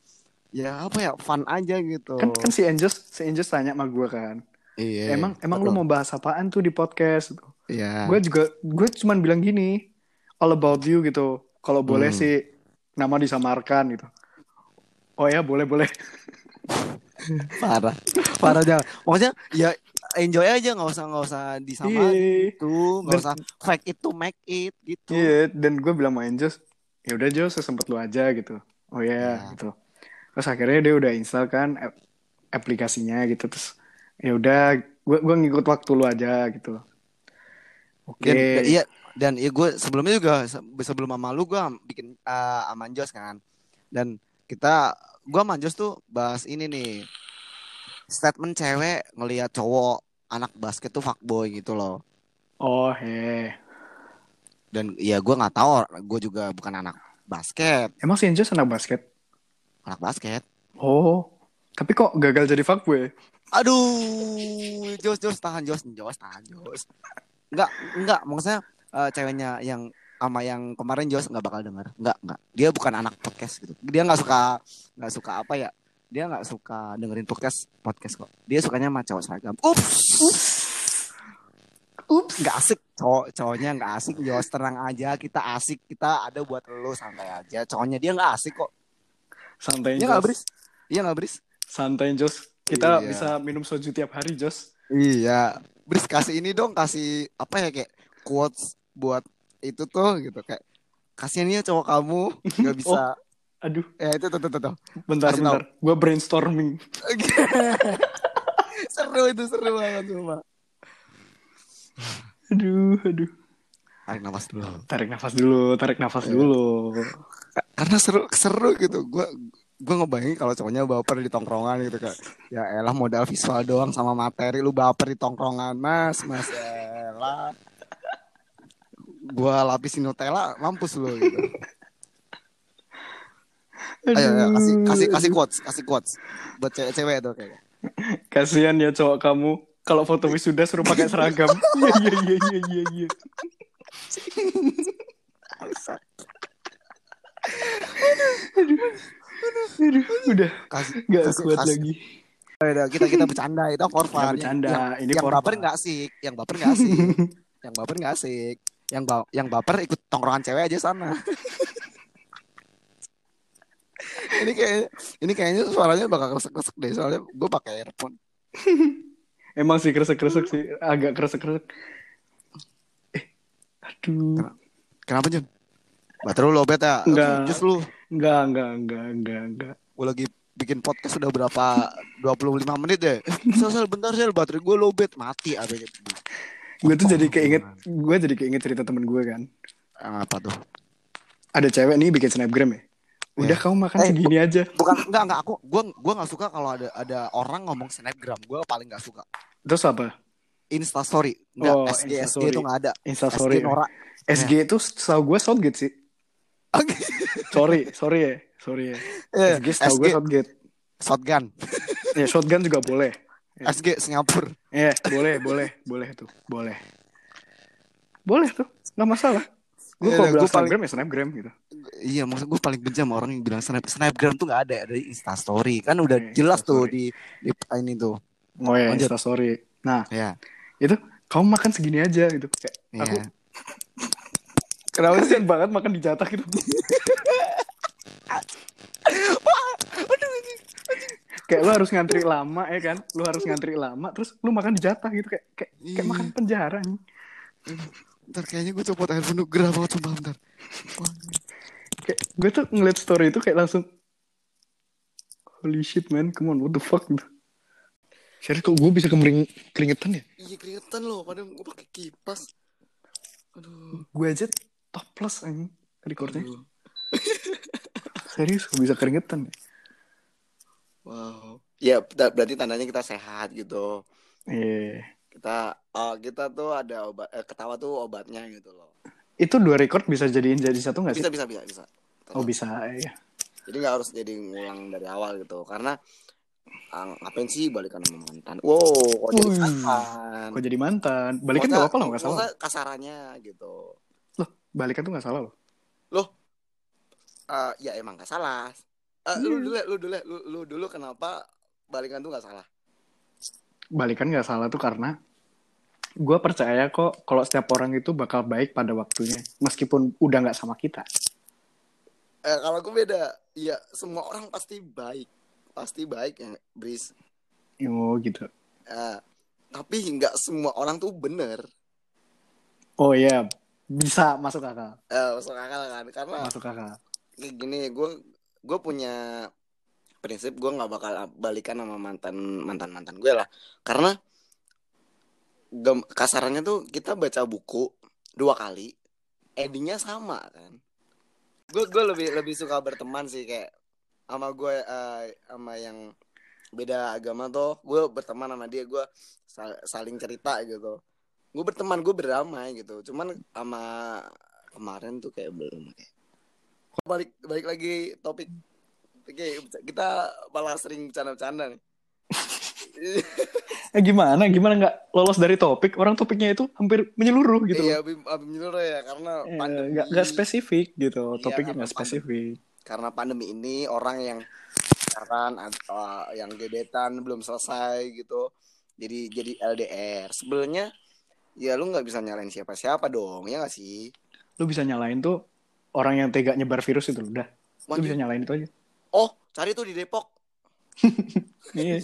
ya apa ya fun aja gitu. kan kan si Anjos si Anjos tanya sama gue kan. Iya. emang emang lu mau bahas apaan tuh di podcast? Iya. gue juga gue cuman bilang gini all about you gitu. Kalau boleh Hmm. sih nama disamarkan gitu. Oh ya boleh boleh. Parah. Parah jangan maksudnya ya enjoy aja nggak usah nggak usah disamain iya. gitu. Nggak usah fake it to make it gitu. Iya dan gue bilang sama Anjos ya udah Jos sesempet lu aja gitu. Oh ya Ya. gitu terus akhirnya dia udah install kan ap- aplikasinya gitu. Terus ya udah gue gue ngikut waktu lu aja gitu. Oke. Dan iya dan ya gue sebelumnya juga se- sebelum sama lu gue bikin uh, sama Anjos kan. Dan kita gue sama Anjos tuh bahas ini nih. Statement cewek ngelihat cowok anak basket tuh fuckboy gitu loh. Oh he. Dan ya gue nggak tahu gue juga bukan anak basket. Emang si Anjos anak basket anak basket. Oh tapi kok gagal jadi fuckboy? Aduh, Jos, Jos, tahan Jos, Jos, tahan Jos. Enggak, enggak, maksudnya eh, ceweknya yang sama yang kemarin Jos nggak bakal denger. Nggak nggak. Dia bukan anak podcast gitu. Dia nggak suka nggak suka apa ya? Dia nggak suka dengerin podcast podcast kok. Dia sukanya sama cowok seragam. Ups. Ups. nggak asik. Cowok cowoknya nggak asik. Jos tenang aja. Kita asik. Kita ada buat lo santai aja. Cowoknya dia nggak asik kok Santai Iya nggak. Bris iya nggak Bris Santai Jos. Kita Iya. bisa minum soju tiap hari Jos. Iya, Bris kasih ini dong, kasih apa ya kayak quotes buat itu tuh gitu kayak kasihan ya cowok kamu nggak bisa. Aduh, Ya itu tuh tuh tuh. tuh. bentar Kasih bentar. Gue brainstorming. seru itu seru banget cuma. Aduh, aduh. Tarik nafas dulu. Tarik nafas dulu, tarik nafas Iya. dulu. Karena seru seru gitu. Gua gua ngebayangin kalau cowoknya baper di tongkrongan gitu kayak ya elah modal visual doang sama materi. Lu baper di tongkrongan mas. Mas elah. Gua lapisin Nutella mampus lu gitu. Ayo, ayo kasih kasih kasih quotes kasih quotes buat cewek-cewek tuh kayak Kasihan ya cowok kamu. Kalau foto wisuda suruh pakai seragam. Iya, iya, iya, iya, iya, iya. Aduh, udah kasih nggak kasih- kuat kasih- lagi. Udah, kita kita bercanda itu for fun. Bercanda, Yang, ini yang for baper nggak asik, yang baper nggak asik, yang baper nggak asik, yang ba yang baper ikut tongkrongan cewek aja sana. ini kayak ini kayaknya suaranya bakal kresek-kresek deh soalnya gue pakai earphone. Emang sih kresek-kresek sih, agak kresek-kresek. Eh, aduh. Kenapa Jun? Baterai lu lobet ya? Nggak. Jus lu. Enggak, enggak, enggak, enggak, enggak. Gue lagi bikin podcast udah berapa 25 menit deh. Sel, sel, bentar sel baterai gue lobet mati abis Gue tuh jadi keinget, gue jadi keinget cerita temen gue kan. apa tuh? Ada cewek nih bikin snapgram ya. Udah Iya. kamu makan Eh, segini aja. Bukan enggak enggak aku gua gua enggak suka kalau ada ada orang ngomong snapgram. Gua paling enggak suka. Terus apa? Insta story. Enggak, Oh, SG Insta SG itu enggak ada. Insta SG. Nora. SG itu setahu gue Southgate sih. Sorry, sorry ya. Sorry ya. Eh, SG setahu gue SG Southgate. shotgun. Ya shotgun juga boleh. SG Singapura. Ya, boleh, boleh, boleh tuh, boleh. Boleh tuh, nggak masalah. Gue Iya, kalau gua bilang paling- snapgram ya snapgram gitu. Iya, maksud gue paling benci sama orang yang bilang snap snapgram tuh enggak ada ada di Insta story. Kan udah Iya, jelas Insta tuh di, di ini tuh. Oh ya, Lanjut. Insta story. Nah, Ya. itu kamu makan segini aja gitu. Kayak Iya. aku kenapa sih banget makan di jatah gitu. kayak lu harus ngantri lama ya kan lu harus ngantri lama terus lu makan di jatah gitu kayak kayak, kayak Iya. makan penjara nih. Bentar kayaknya gue copot handphone dulu gerah banget sumpah bentar. kayak gue tuh ngeliat story itu kayak langsung holy shit man come on what the fuck gitu Serius kok gue bisa kemering keringetan ya Iya keringetan loh, padahal gue pakai kipas. Aduh. gue aja toples anjing recordnya aduh. serius bisa keringetan ya Wow. Ya ber- berarti tandanya kita sehat gitu. Iya. Kita oh, kita tuh ada obat eh, ketawa tuh obatnya gitu loh. itu dua record bisa jadiin jadi satu nggak sih Bisa bisa bisa bisa. oh bisa ya Jadi nggak harus jadi ngulang dari awal gitu. Karena ah, ngapain sih balikan sama mantan? Wow, kok jadi mantan? kok jadi mantan balikan nggak apa-apa loh nggak salah kasarannya gitu. Loh balikan tuh nggak salah loh Eh, ya emang gak salah. Eh, Iya. Lu dulu, lu dulu, lu, lu dulu kenapa balikan tuh gak salah? balikan nggak salah tuh karena gue percaya kok kalau setiap orang itu bakal baik pada waktunya meskipun udah nggak sama kita Eh, kalau gue beda, ya semua orang pasti baik, pasti baik ya, Bris. oh gitu Eh, tapi nggak semua orang tuh bener. oh iya bisa masuk akal Eh, masuk akal kan? Karena masuk akal kayak gini, gue gue punya prinsip gue nggak bakal balikan sama mantan mantan mantan gue lah, karena gem- kasarannya tuh kita baca buku dua kali, endingnya sama kan. Gue gue lebih lebih suka berteman sih kayak sama gue eh, sama yang beda agama tuh gue berteman sama dia gue sal- saling cerita gitu gue berteman gue berdamai gitu cuman sama kemarin tuh kayak belum kayak balik balik lagi topik oke kita malah sering bercanda-bercanda nih Eh, gimana? Gimana nggak lolos dari topik? Orang topiknya itu hampir menyeluruh gitu iya, abis menyeluruh ya karena Eh, pandemi. nggak nggak spesifik gitu. Iya, Topiknya nggak spesifik. Karena pandemi ini orang yang pacaran atau yang gebetan belum selesai gitu. Jadi jadi LDR. Sebenarnya ya lu nggak bisa nyalain siapa-siapa dong, ya nggak sih? Lu bisa nyalain tuh orang yang tega nyebar virus itu udah. Lu bisa nyalain itu aja. Oh, cari tuh di Depok. Iya.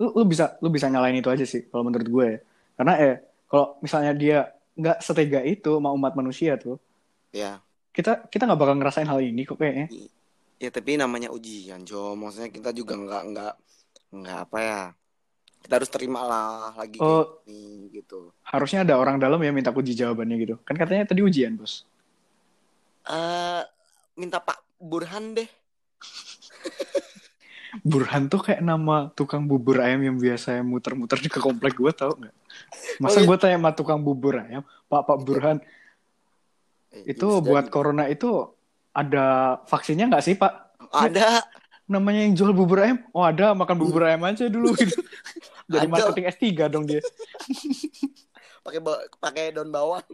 lu, lu bisa lu bisa nyalain itu aja sih kalau menurut gue ya. Karena eh kalau misalnya dia nggak setega itu sama umat manusia tuh, Ya, kita kita nggak bakal ngerasain hal ini kok kayaknya. ya tapi namanya ujian, Jo. Maksudnya kita juga nggak nggak nggak apa ya. Kita harus terima lah lagi Oh. gini gitu. Harusnya ada orang dalam yang minta kunci jawabannya gitu. Kan katanya tadi ujian, Bos. eh minta Pak Burhan deh. Burhan tuh kayak nama tukang bubur ayam yang biasa muter-muter di ke komplek gue tau nggak? Masa Oh, iya. gue tanya sama tukang bubur ayam, Pak Pak Burhan, Eh, itu buat corona itu ada vaksinnya nggak sih Pak? ada Namanya yang jual bubur ayam? Oh ada, makan bubur ayam aja dulu gitu. Jadi marketing S3 dong dia. pakai pakai daun bawang.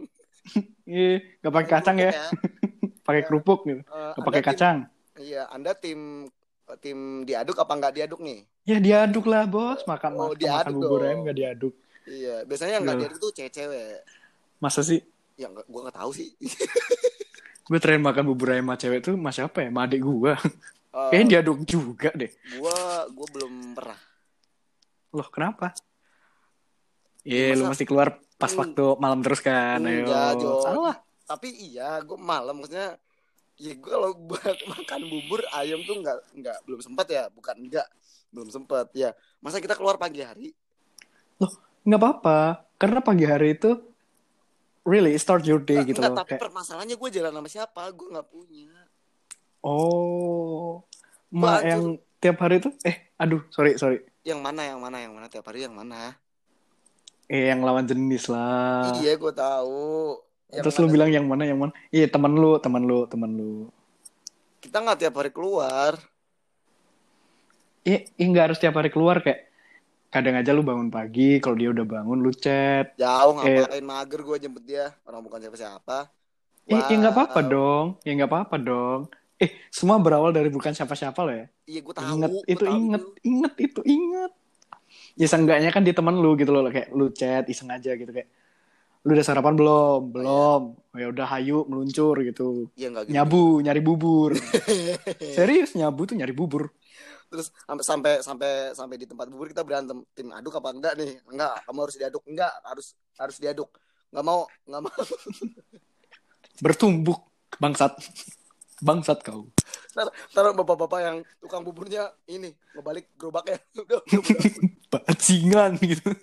Iya, nggak pakai kacang ya, pakai kerupuk gitu. Nggak Anda pakai kacang. Iya, Anda tim tim diaduk apa nggak diaduk nih? Ya diaduk lah bos, makan Oh, makan, makan diaduk bubur dong. ayam nggak diaduk. Iya, biasanya yang nggak Loh. diaduk tuh cewek-cewek. Masa sih? Ya nggak, gua nggak tahu sih. Gue terakhir makan bubur ayam sama cewek tuh mas siapa ya? Sama adik gue. Eh, Kayaknya diaduk juga deh. gua gua belum pernah. Loh kenapa? Iya, lu Masa- mesti keluar pas Hmm. waktu malam terus kan. Ayo. Enggak, Jo. Salah. Tapi iya, gua malam maksudnya ya gua kalau buat makan bubur ayam tuh nggak nggak belum sempat ya, bukan enggak belum sempat ya. Masa kita keluar pagi hari? Nggak apa-apa. Karena pagi hari itu really start your day Nggak, gitu nggak, loh. tapi Kayak, permasalahannya gue jalan sama siapa? Gue nggak punya. Oh, ma yang tiap hari itu eh aduh sorry sorry Yang mana, yang mana, yang mana tiap hari yang mana? eh yang lawan jenis lah. Iya, gue tahu. Yang Terus lu bilang yang mana yang mana? Iya teman lu teman lu teman lu. kita nggak tiap hari keluar. Iya eh, nggak harus tiap hari keluar kayak kadang aja lu bangun pagi kalau dia udah bangun lu chat. Jauh Eh. ngapain mager gue jemput dia. Orang bukan siapa-siapa. Eh ya nggak apa-apa dong. Ya nggak apa-apa dong. Eh semua berawal dari bukan siapa-siapa loh ya. Iya, gue tahu. inget gua itu tahu inget inget itu inget ya seenggaknya kan di teman lu gitu loh kayak lu chat iseng aja gitu kayak lu udah sarapan belum belum oh, ya udah hayu meluncur gitu Iya nggak gitu. nyabu nyari bubur serius nyabu tuh nyari bubur Terus sampai sampai sampai sampai di tempat bubur kita berantem tim aduk apa enggak nih? Enggak, kamu harus diaduk. Enggak, harus harus diaduk. Enggak mau, enggak mau. bertumbuk bangsat bangsat kau. Ntar, ntar bapak-bapak yang tukang buburnya ini ngebalik gerobaknya. Udah, udah, udah. bajingan gitu.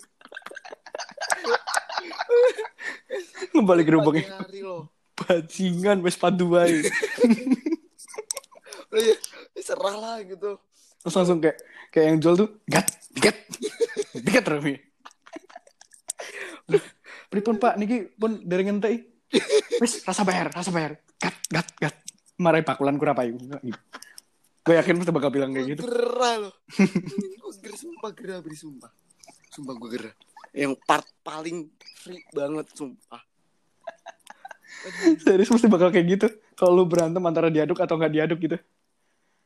Ngebalik gerobaknya. bajingan wes paduai Udah, ya, serah lah gitu. terus langsung kayak kayak yang jual tuh gat gat gat Rami Pripun pak? Niki pun dari ngentei wis rasa bayar rasa bayar. Gat gat gat marahi bakulan kurang payu gue yakin pasti bakal bilang kayak gitu Gerah loh. Gue gerah sumpah gerah beri sumpah. Sumpah gue gerah. Yang part paling free banget sumpah. Serius pasti bakal kayak gitu kalau lu berantem antara diaduk atau nggak diaduk gitu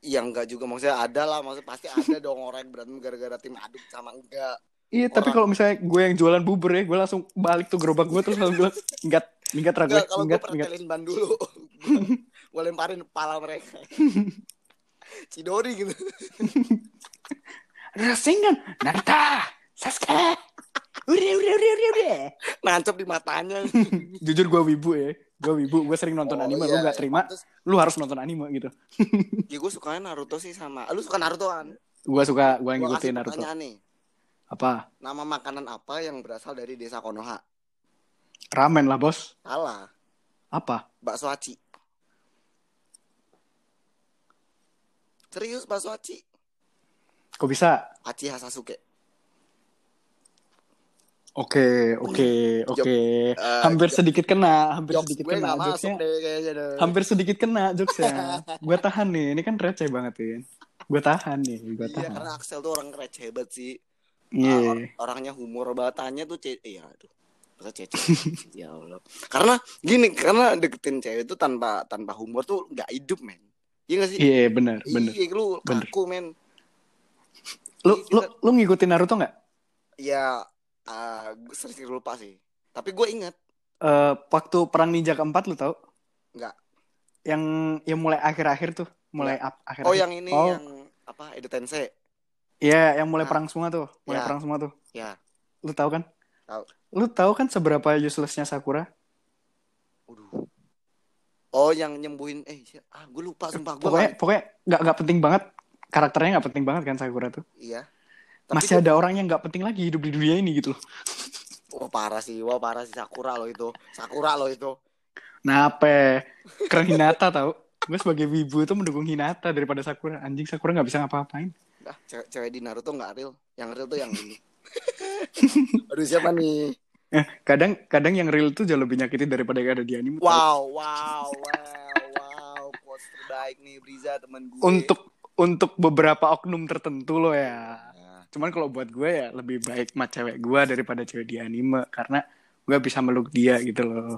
Iya enggak juga maksudnya ada lah maksudnya pasti ada dong orang yang berantem gara-gara tim aduk sama enggak. iya tapi Orang- kalau misalnya gue yang jualan bubur ya gue langsung balik tuh gerobak gue terus langsung bilang enggak enggak ragu Enggak kalau gue enggak pernah enggak telin ban dulu. gue lemparin kepala mereka. Cidori gitu. Rasengan Naruto Sasuke udah udah udah udah udah Nancep di matanya. jujur gue wibu ya gue wibu gue sering nonton Oh, anime iya, lu nggak terima pantes. lu harus nonton anime gitu Ya gue sukanya Naruto sih sama. Lu suka Naruto kan? gue suka gue ngikutin Naruto nih. apa Nama makanan apa yang berasal dari desa Konoha? ramen lah bos Salah. apa Bakso aci. Serius bakso aci? kok bisa Aci Hasasuke. oke oke oke Eh, hampir jok- sedikit kena hampir Jokes sedikit gue kena gak masuk deh kayaknya deh. hampir sedikit kena jokesnya gue tahan nih ini kan receh banget ya gue tahan nih gue Iya tahan karena Axel tuh orang receh banget sih. Iya. Ah, or- orangnya humor batannya tuh ce iya aduh cece ya Allah karena gini karena deketin cewek itu tanpa tanpa humor tuh nggak hidup men iya gak sih Iya bener bener. iya lu Bener. kaku men Lu Iya, lu kita- lu ngikutin Naruto nggak? ya ah, gue sering lupa sih tapi gue ingat Eh, waktu perang ninja keempat lu tau? Nggak. Yang yang mulai akhir-akhir tuh, mulai up akhir. oh yang ini Oh. yang apa Edo Tensei Iya, yang mulai Ah. perang semua tuh, mulai Ya. perang semua tuh. ya Lu tahu kan? Tahu. Lu tahu kan seberapa uselessnya Sakura? Waduh. Oh, yang nyembuhin eh ah gue lupa sumpah gue Pokoknya pokoknya nggak nggak penting banget karakternya nggak penting banget kan Sakura tuh. iya. Tapi Masih ada orang yang nggak penting lagi hidup di dunia ini gitu loh. wah parah sih, wah parah sih Sakura lo itu. Sakura lo itu. Apa? Keren Hinata tau? Gue sebagai wibu itu mendukung Hinata daripada Sakura. Anjing Sakura nggak bisa ngapa-ngapain. Nah, cewek, cewek di Naruto nggak real. Yang real tuh yang ini. Aduh siapa nih? Eh, kadang kadang yang real tuh jauh lebih nyakitin daripada yang ada di anime. Wow, wow, wow, wow. Quotes terbaik nih Briza teman gue. Untuk untuk beberapa oknum tertentu loh ya. Nah, Cuman kalau buat gue ya lebih baik mah cewek gue daripada cewek di anime karena gue bisa meluk dia gitu loh.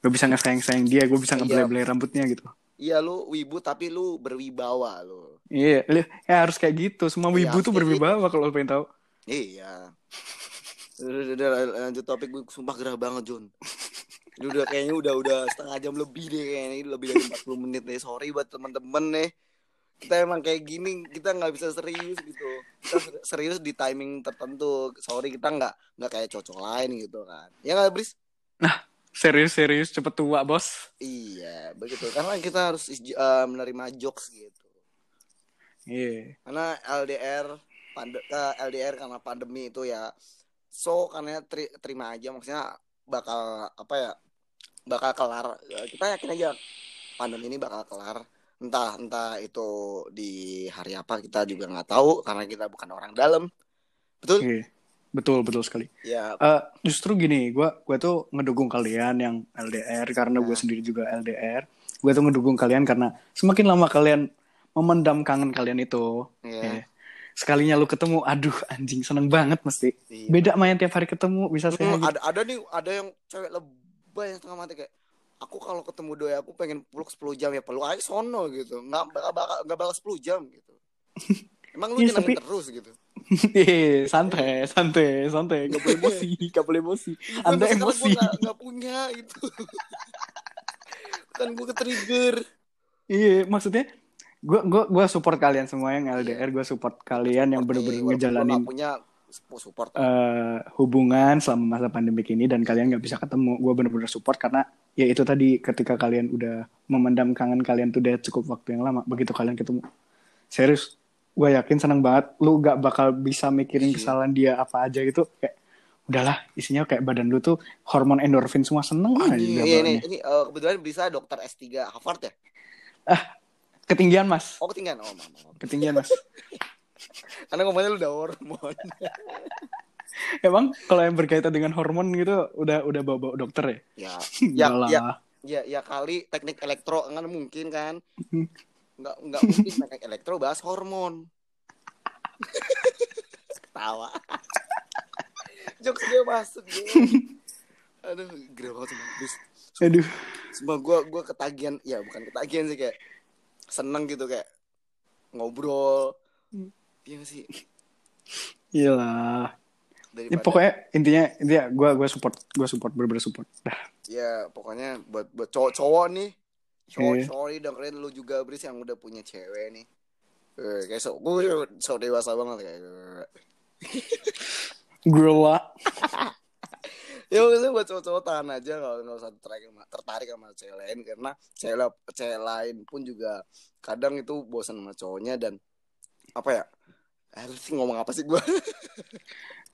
Gue bisa ngesayang-sayang dia, gue bisa Iya. ngebelai-belai rambutnya gitu. Iya lu wibu tapi lu berwibawa lu. Iya, ya harus kayak gitu. Semua Iya, wibu harus tuh kayak berwibawa kalau lo pengen tahu. Iya. Udah, udah, lanjut topik gue sumpah gerah banget John. Ini udah kayaknya udah udah setengah jam lebih deh kayaknya ini lebih dari 40 menit nih. Sorry buat teman-teman nih. Kita emang kayak gini kita nggak bisa serius gitu. Kita ser- serius di timing tertentu. Sorry kita nggak nggak kayak cocok lain gitu kan. Ya nggak Bris? Serius-serius cepet tua, Bos. Iya begitu. Karena kita harus eh, menerima jokes gitu. Iya. karena LDR pande ke LDR karena pandemi itu ya so karena teri- terima aja maksudnya bakal apa ya bakal kelar Ya, kita yakin aja pandemi ini bakal kelar entah entah itu di hari apa kita juga nggak tahu karena kita bukan orang dalam betul Iya. Betul, betul sekali. ya Eh, justru gini, gue gue tuh ngedukung kalian yang LDR karena gue Nah. sendiri juga LDR. Gue tuh ngedukung kalian karena semakin lama kalian memendam kangen kalian itu, ya ya, sekalinya lu ketemu, aduh anjing seneng banget mesti. Iya. Beda main tiap hari ketemu bisa Hmm, saya gitu. ada ada nih ada yang cewek lebay yang setengah mati kayak aku kalau ketemu doi aku pengen peluk 10 jam ya peluk aja sono gitu nggak bakal bakal nggak bakal 10 jam gitu emang lu Iya, nyenengin tapi- terus gitu Hehe, santai, santai, santai, gak boleh emosi, gak boleh emosi. Anda emosi. gue nggak punya gitu kan gue ke trigger Iya, maksudnya gue gua gua support kalian semua yang LDR, gue support kalian yang bener-bener ngejalanin punya support. eh, hubungan selama masa pandemik ini dan kalian nggak bisa ketemu gue bener-bener support karena ya itu tadi ketika kalian udah memendam kangen kalian tuh udah cukup waktu yang lama begitu kalian ketemu. Serius gue yakin seneng banget lu gak bakal bisa mikirin Iya. kesalahan dia apa aja gitu. Kayak udahlah isinya kayak badan lu tuh hormon endorfin semua seneng Oh, aja ini, bawaannya. ini, ini eh, kebetulan bisa dokter S3 Harvard ya ketinggian mas. Oh ketinggian. Oh maaf. ketinggian mas. Karena ngomongnya lu udah hormon. Emang kalau yang berkaitan dengan hormon gitu udah udah bawa bawa dokter ya? Ya ya, Enggak ya ya ya kali teknik elektro kan mungkin kan? Hmm. nggak nggak mungkin teknik elektro bahas hormon. Ketawa. Jokes dia masuk dia aduh gila banget Bis, aduh. Sumpah gue gue ketagihan. Ya bukan ketagihan sih kayak seneng gitu kayak ngobrol. Hmm. iya sih? Iyalah. Ya, daripada pokoknya intinya intinya gue gue support gue support bener-bener support. Dah. Ya pokoknya buat buat cowok-cowok nih. Cowok Iya. sorry dengerin lu juga Bris yang udah punya cewek nih. Eh, kayak so gue so dewasa banget kayak. Grow up ya maksudnya buat cowok-cowok tahan aja kalau nggak usah tertarik sama, tertarik sama cewek lain karena cewek cewek lain pun juga kadang itu bosan sama cowoknya dan apa ya harus sih ngomong apa sih gue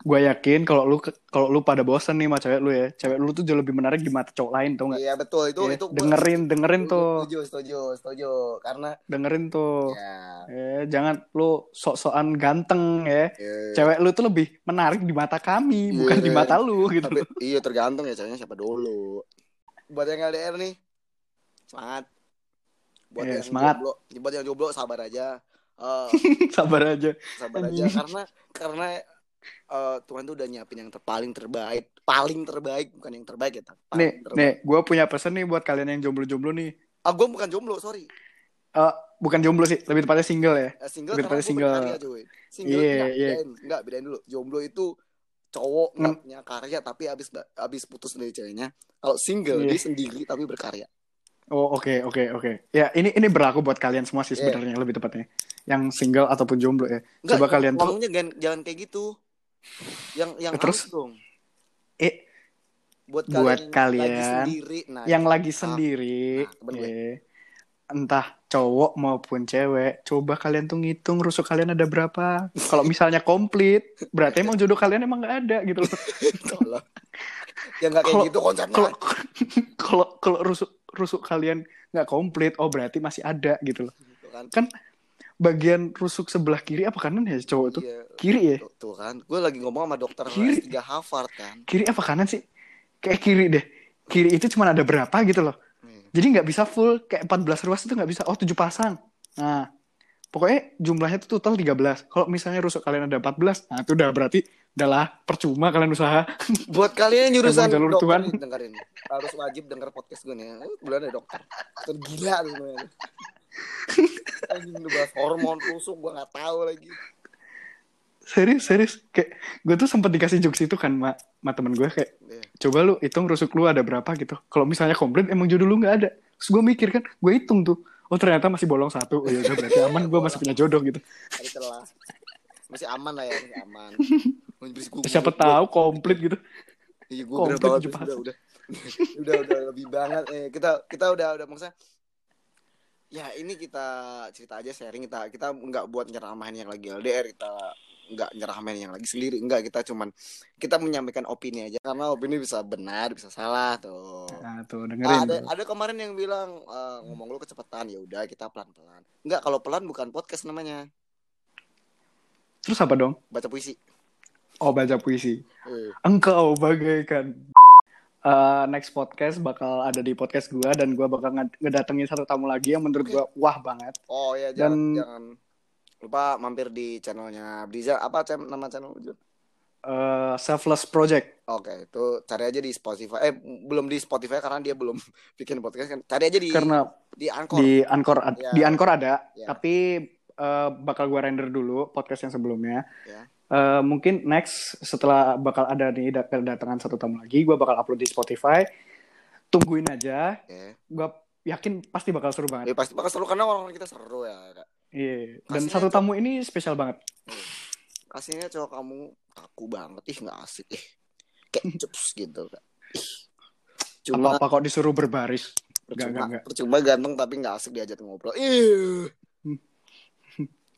gue yakin kalau lu kalau lu pada bosan nih sama cewek lu ya cewek lu tuh jauh lebih menarik di mata cowok lain tau nggak? Iya betul. Itu Ya, itu gua- dengerin dengerin tuh. setuju setuju setuju. Karena dengerin tuh. Ya eh jangan lu sok-sokan ganteng ya. Eh, cewek lu tuh lebih menarik di mata kami Iya. bukan di mata lu gitu. tapi iya tergantung ya ceweknya siapa dulu. Buat yang LDR nih semangat. Buat Iya, yang semangat. jomblo buat yang jomblo sabar aja Eh, sabar aja sabar aja karena karena eh, Tuhan tuh udah nyiapin yang ter paling terbaik, paling terbaik bukan yang terbaik ya, paling nih terbaik. nih gue punya pesan nih buat kalian yang jomblo-jomblo nih Ah, gue bukan jomblo, sorry. Eh, bukan jomblo sih lebih tepatnya single ya Eh, single Lebih gue single. cuy. Single Iya, enggak, iya. bedain, enggak bedain dulu. Jomblo itu cowok nggak punya karya tapi abis abis putus dari ceweknya. Kalau single Iya. dia sendiri tapi berkarya. Oh oke oke oke ya ini ini berlaku buat kalian semua sih Iya. sebenarnya lebih tepatnya yang single ataupun jomblo ya Enggak, coba kalian tuh jangan, jangan kayak gitu. Yang yang Terus? dong. eh Buat, buat kalian, yang lagi kalian sendiri. Nah, yang itu. lagi sendiri Nah, eh, entah cowok maupun cewek coba kalian tuh ngitung rusuk kalian ada berapa kalau misalnya komplit berarti emang jodoh kalian emang nggak ada gitu loh ya nggak kayak Kalau- gitu konsepnya. kalau kalau rusuk rusuk kalian nggak komplit oh berarti masih ada gitu loh Gitu kan. kan bagian rusuk sebelah kiri apa kanan ya cowok tuh Iya. kiri ya Tuh, tuh kan. Gue lagi ngomong sama dokter Kiri. S3 Harvard kan. kiri apa kanan sih kayak kiri deh kiri itu cuma ada berapa gitu loh Hmm. jadi nggak bisa full kayak 14 ruas itu nggak bisa oh 7 pasang nah pokoknya jumlahnya tuh total 13 kalau misalnya rusuk kalian ada 14 nah itu udah berarti udahlah percuma kalian usaha Buat kalian yang jurusan jalur dokter Tuhan. dengerin. Harus wajib denger podcast gue nih. Eh, Bulan ada dokter. Dokter gila tuh sebenarnya. Anjing lu bahas hormon tusuk gue nggak tahu lagi. serius serius kayak gue tuh sempat dikasih jokes itu kan ma, ma temen gue kayak Iya. coba lu hitung rusuk lu ada berapa gitu kalau misalnya komplit emang jodoh lu nggak ada terus gue mikir kan gue hitung tuh oh ternyata masih bolong satu oh, ya udah berarti aman gue masih punya jodoh gitu Ada celah. Masih aman lah ya, masih aman. Gua- siapa gua- tahu komplit gitu. Iya gue komplit banget udah, udah. Udah udah lebih banget. Eh kita kita udah udah maksudnya ya ini kita cerita aja sharing. Kita kita nggak buat nyeramahin yang lagi LDR kita nggak nyeramahin yang lagi sendiri. Enggak kita cuman kita menyampaikan opini aja. Karena opini bisa benar bisa salah tuh. Nah tuh Ah, dengerin ada tuh. ada kemarin yang bilang eh, ngomong lu kecepatan. Ya udah kita pelan pelan enggak kalau pelan bukan podcast namanya. Terus apa dong? Baca puisi oh baca puisi Eh, engkau bagaikan Eh, next podcast bakal ada di podcast gua dan gua bakal nged- ngedatengin satu tamu lagi yang menurut gua wah banget oh ya jangan Dan- jangan lupa mampir di channelnya Blizzard apa nama channel Jun? Eh, selfless project Oke, itu cari aja di Spotify. Eh, belum di Spotify karena dia belum bikin podcast kan. Cari aja di karena di Anchor. di Anchor ad- Ya. di Anchor ada Ya. tapi eh, bakal gua render dulu podcast yang sebelumnya Ya. Eh, mungkin next setelah bakal ada nih dat- kedatangan satu tamu lagi gua bakal upload di Spotify tungguin aja Oke. gua yakin pasti bakal seru Ya, banget pasti bakal seru karena orang kita seru ya. Kak. iya dan Kasihnya satu tamu ini spesial banget Aslinya cowok kamu kaku banget. Ih, nggak asik. Ih. Kayak gitu, Kak. Cuma apa apa kok disuruh berbaris percuma, Nggak, nggak, nggak. percuma ganteng tapi nggak asik diajak ngobrol. Ih.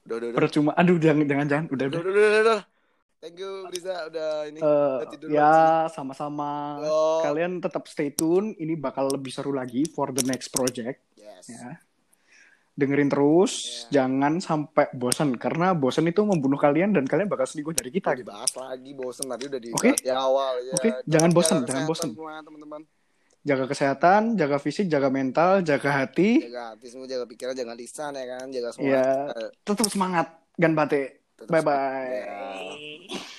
Udah, udah, udah. percuma aduh jangan jangan jangan udah Udah, udah udah, udah, udah. Thank you, Riza. Udah ini. Eh, udah tidur ya sama-sama kalian tetap stay tune ini bakal lebih seru lagi for the next project Yes. ya dengerin terus Ya. jangan sampai bosan karena bosan itu membunuh kalian dan kalian bakal selingkuh dari kita Udah gitu. dibahas lagi bosen tadi udah di awal ya. Oke, jangan jaga jangan semua, teman-teman. Jaga kesehatan jaga fisik jaga mental jaga hati Jaga hati semua, jaga pikiran, jaga lisan ya kan, jaga semua. Eh, tetap semangat gan bate tetap bye semangat. bye Ya.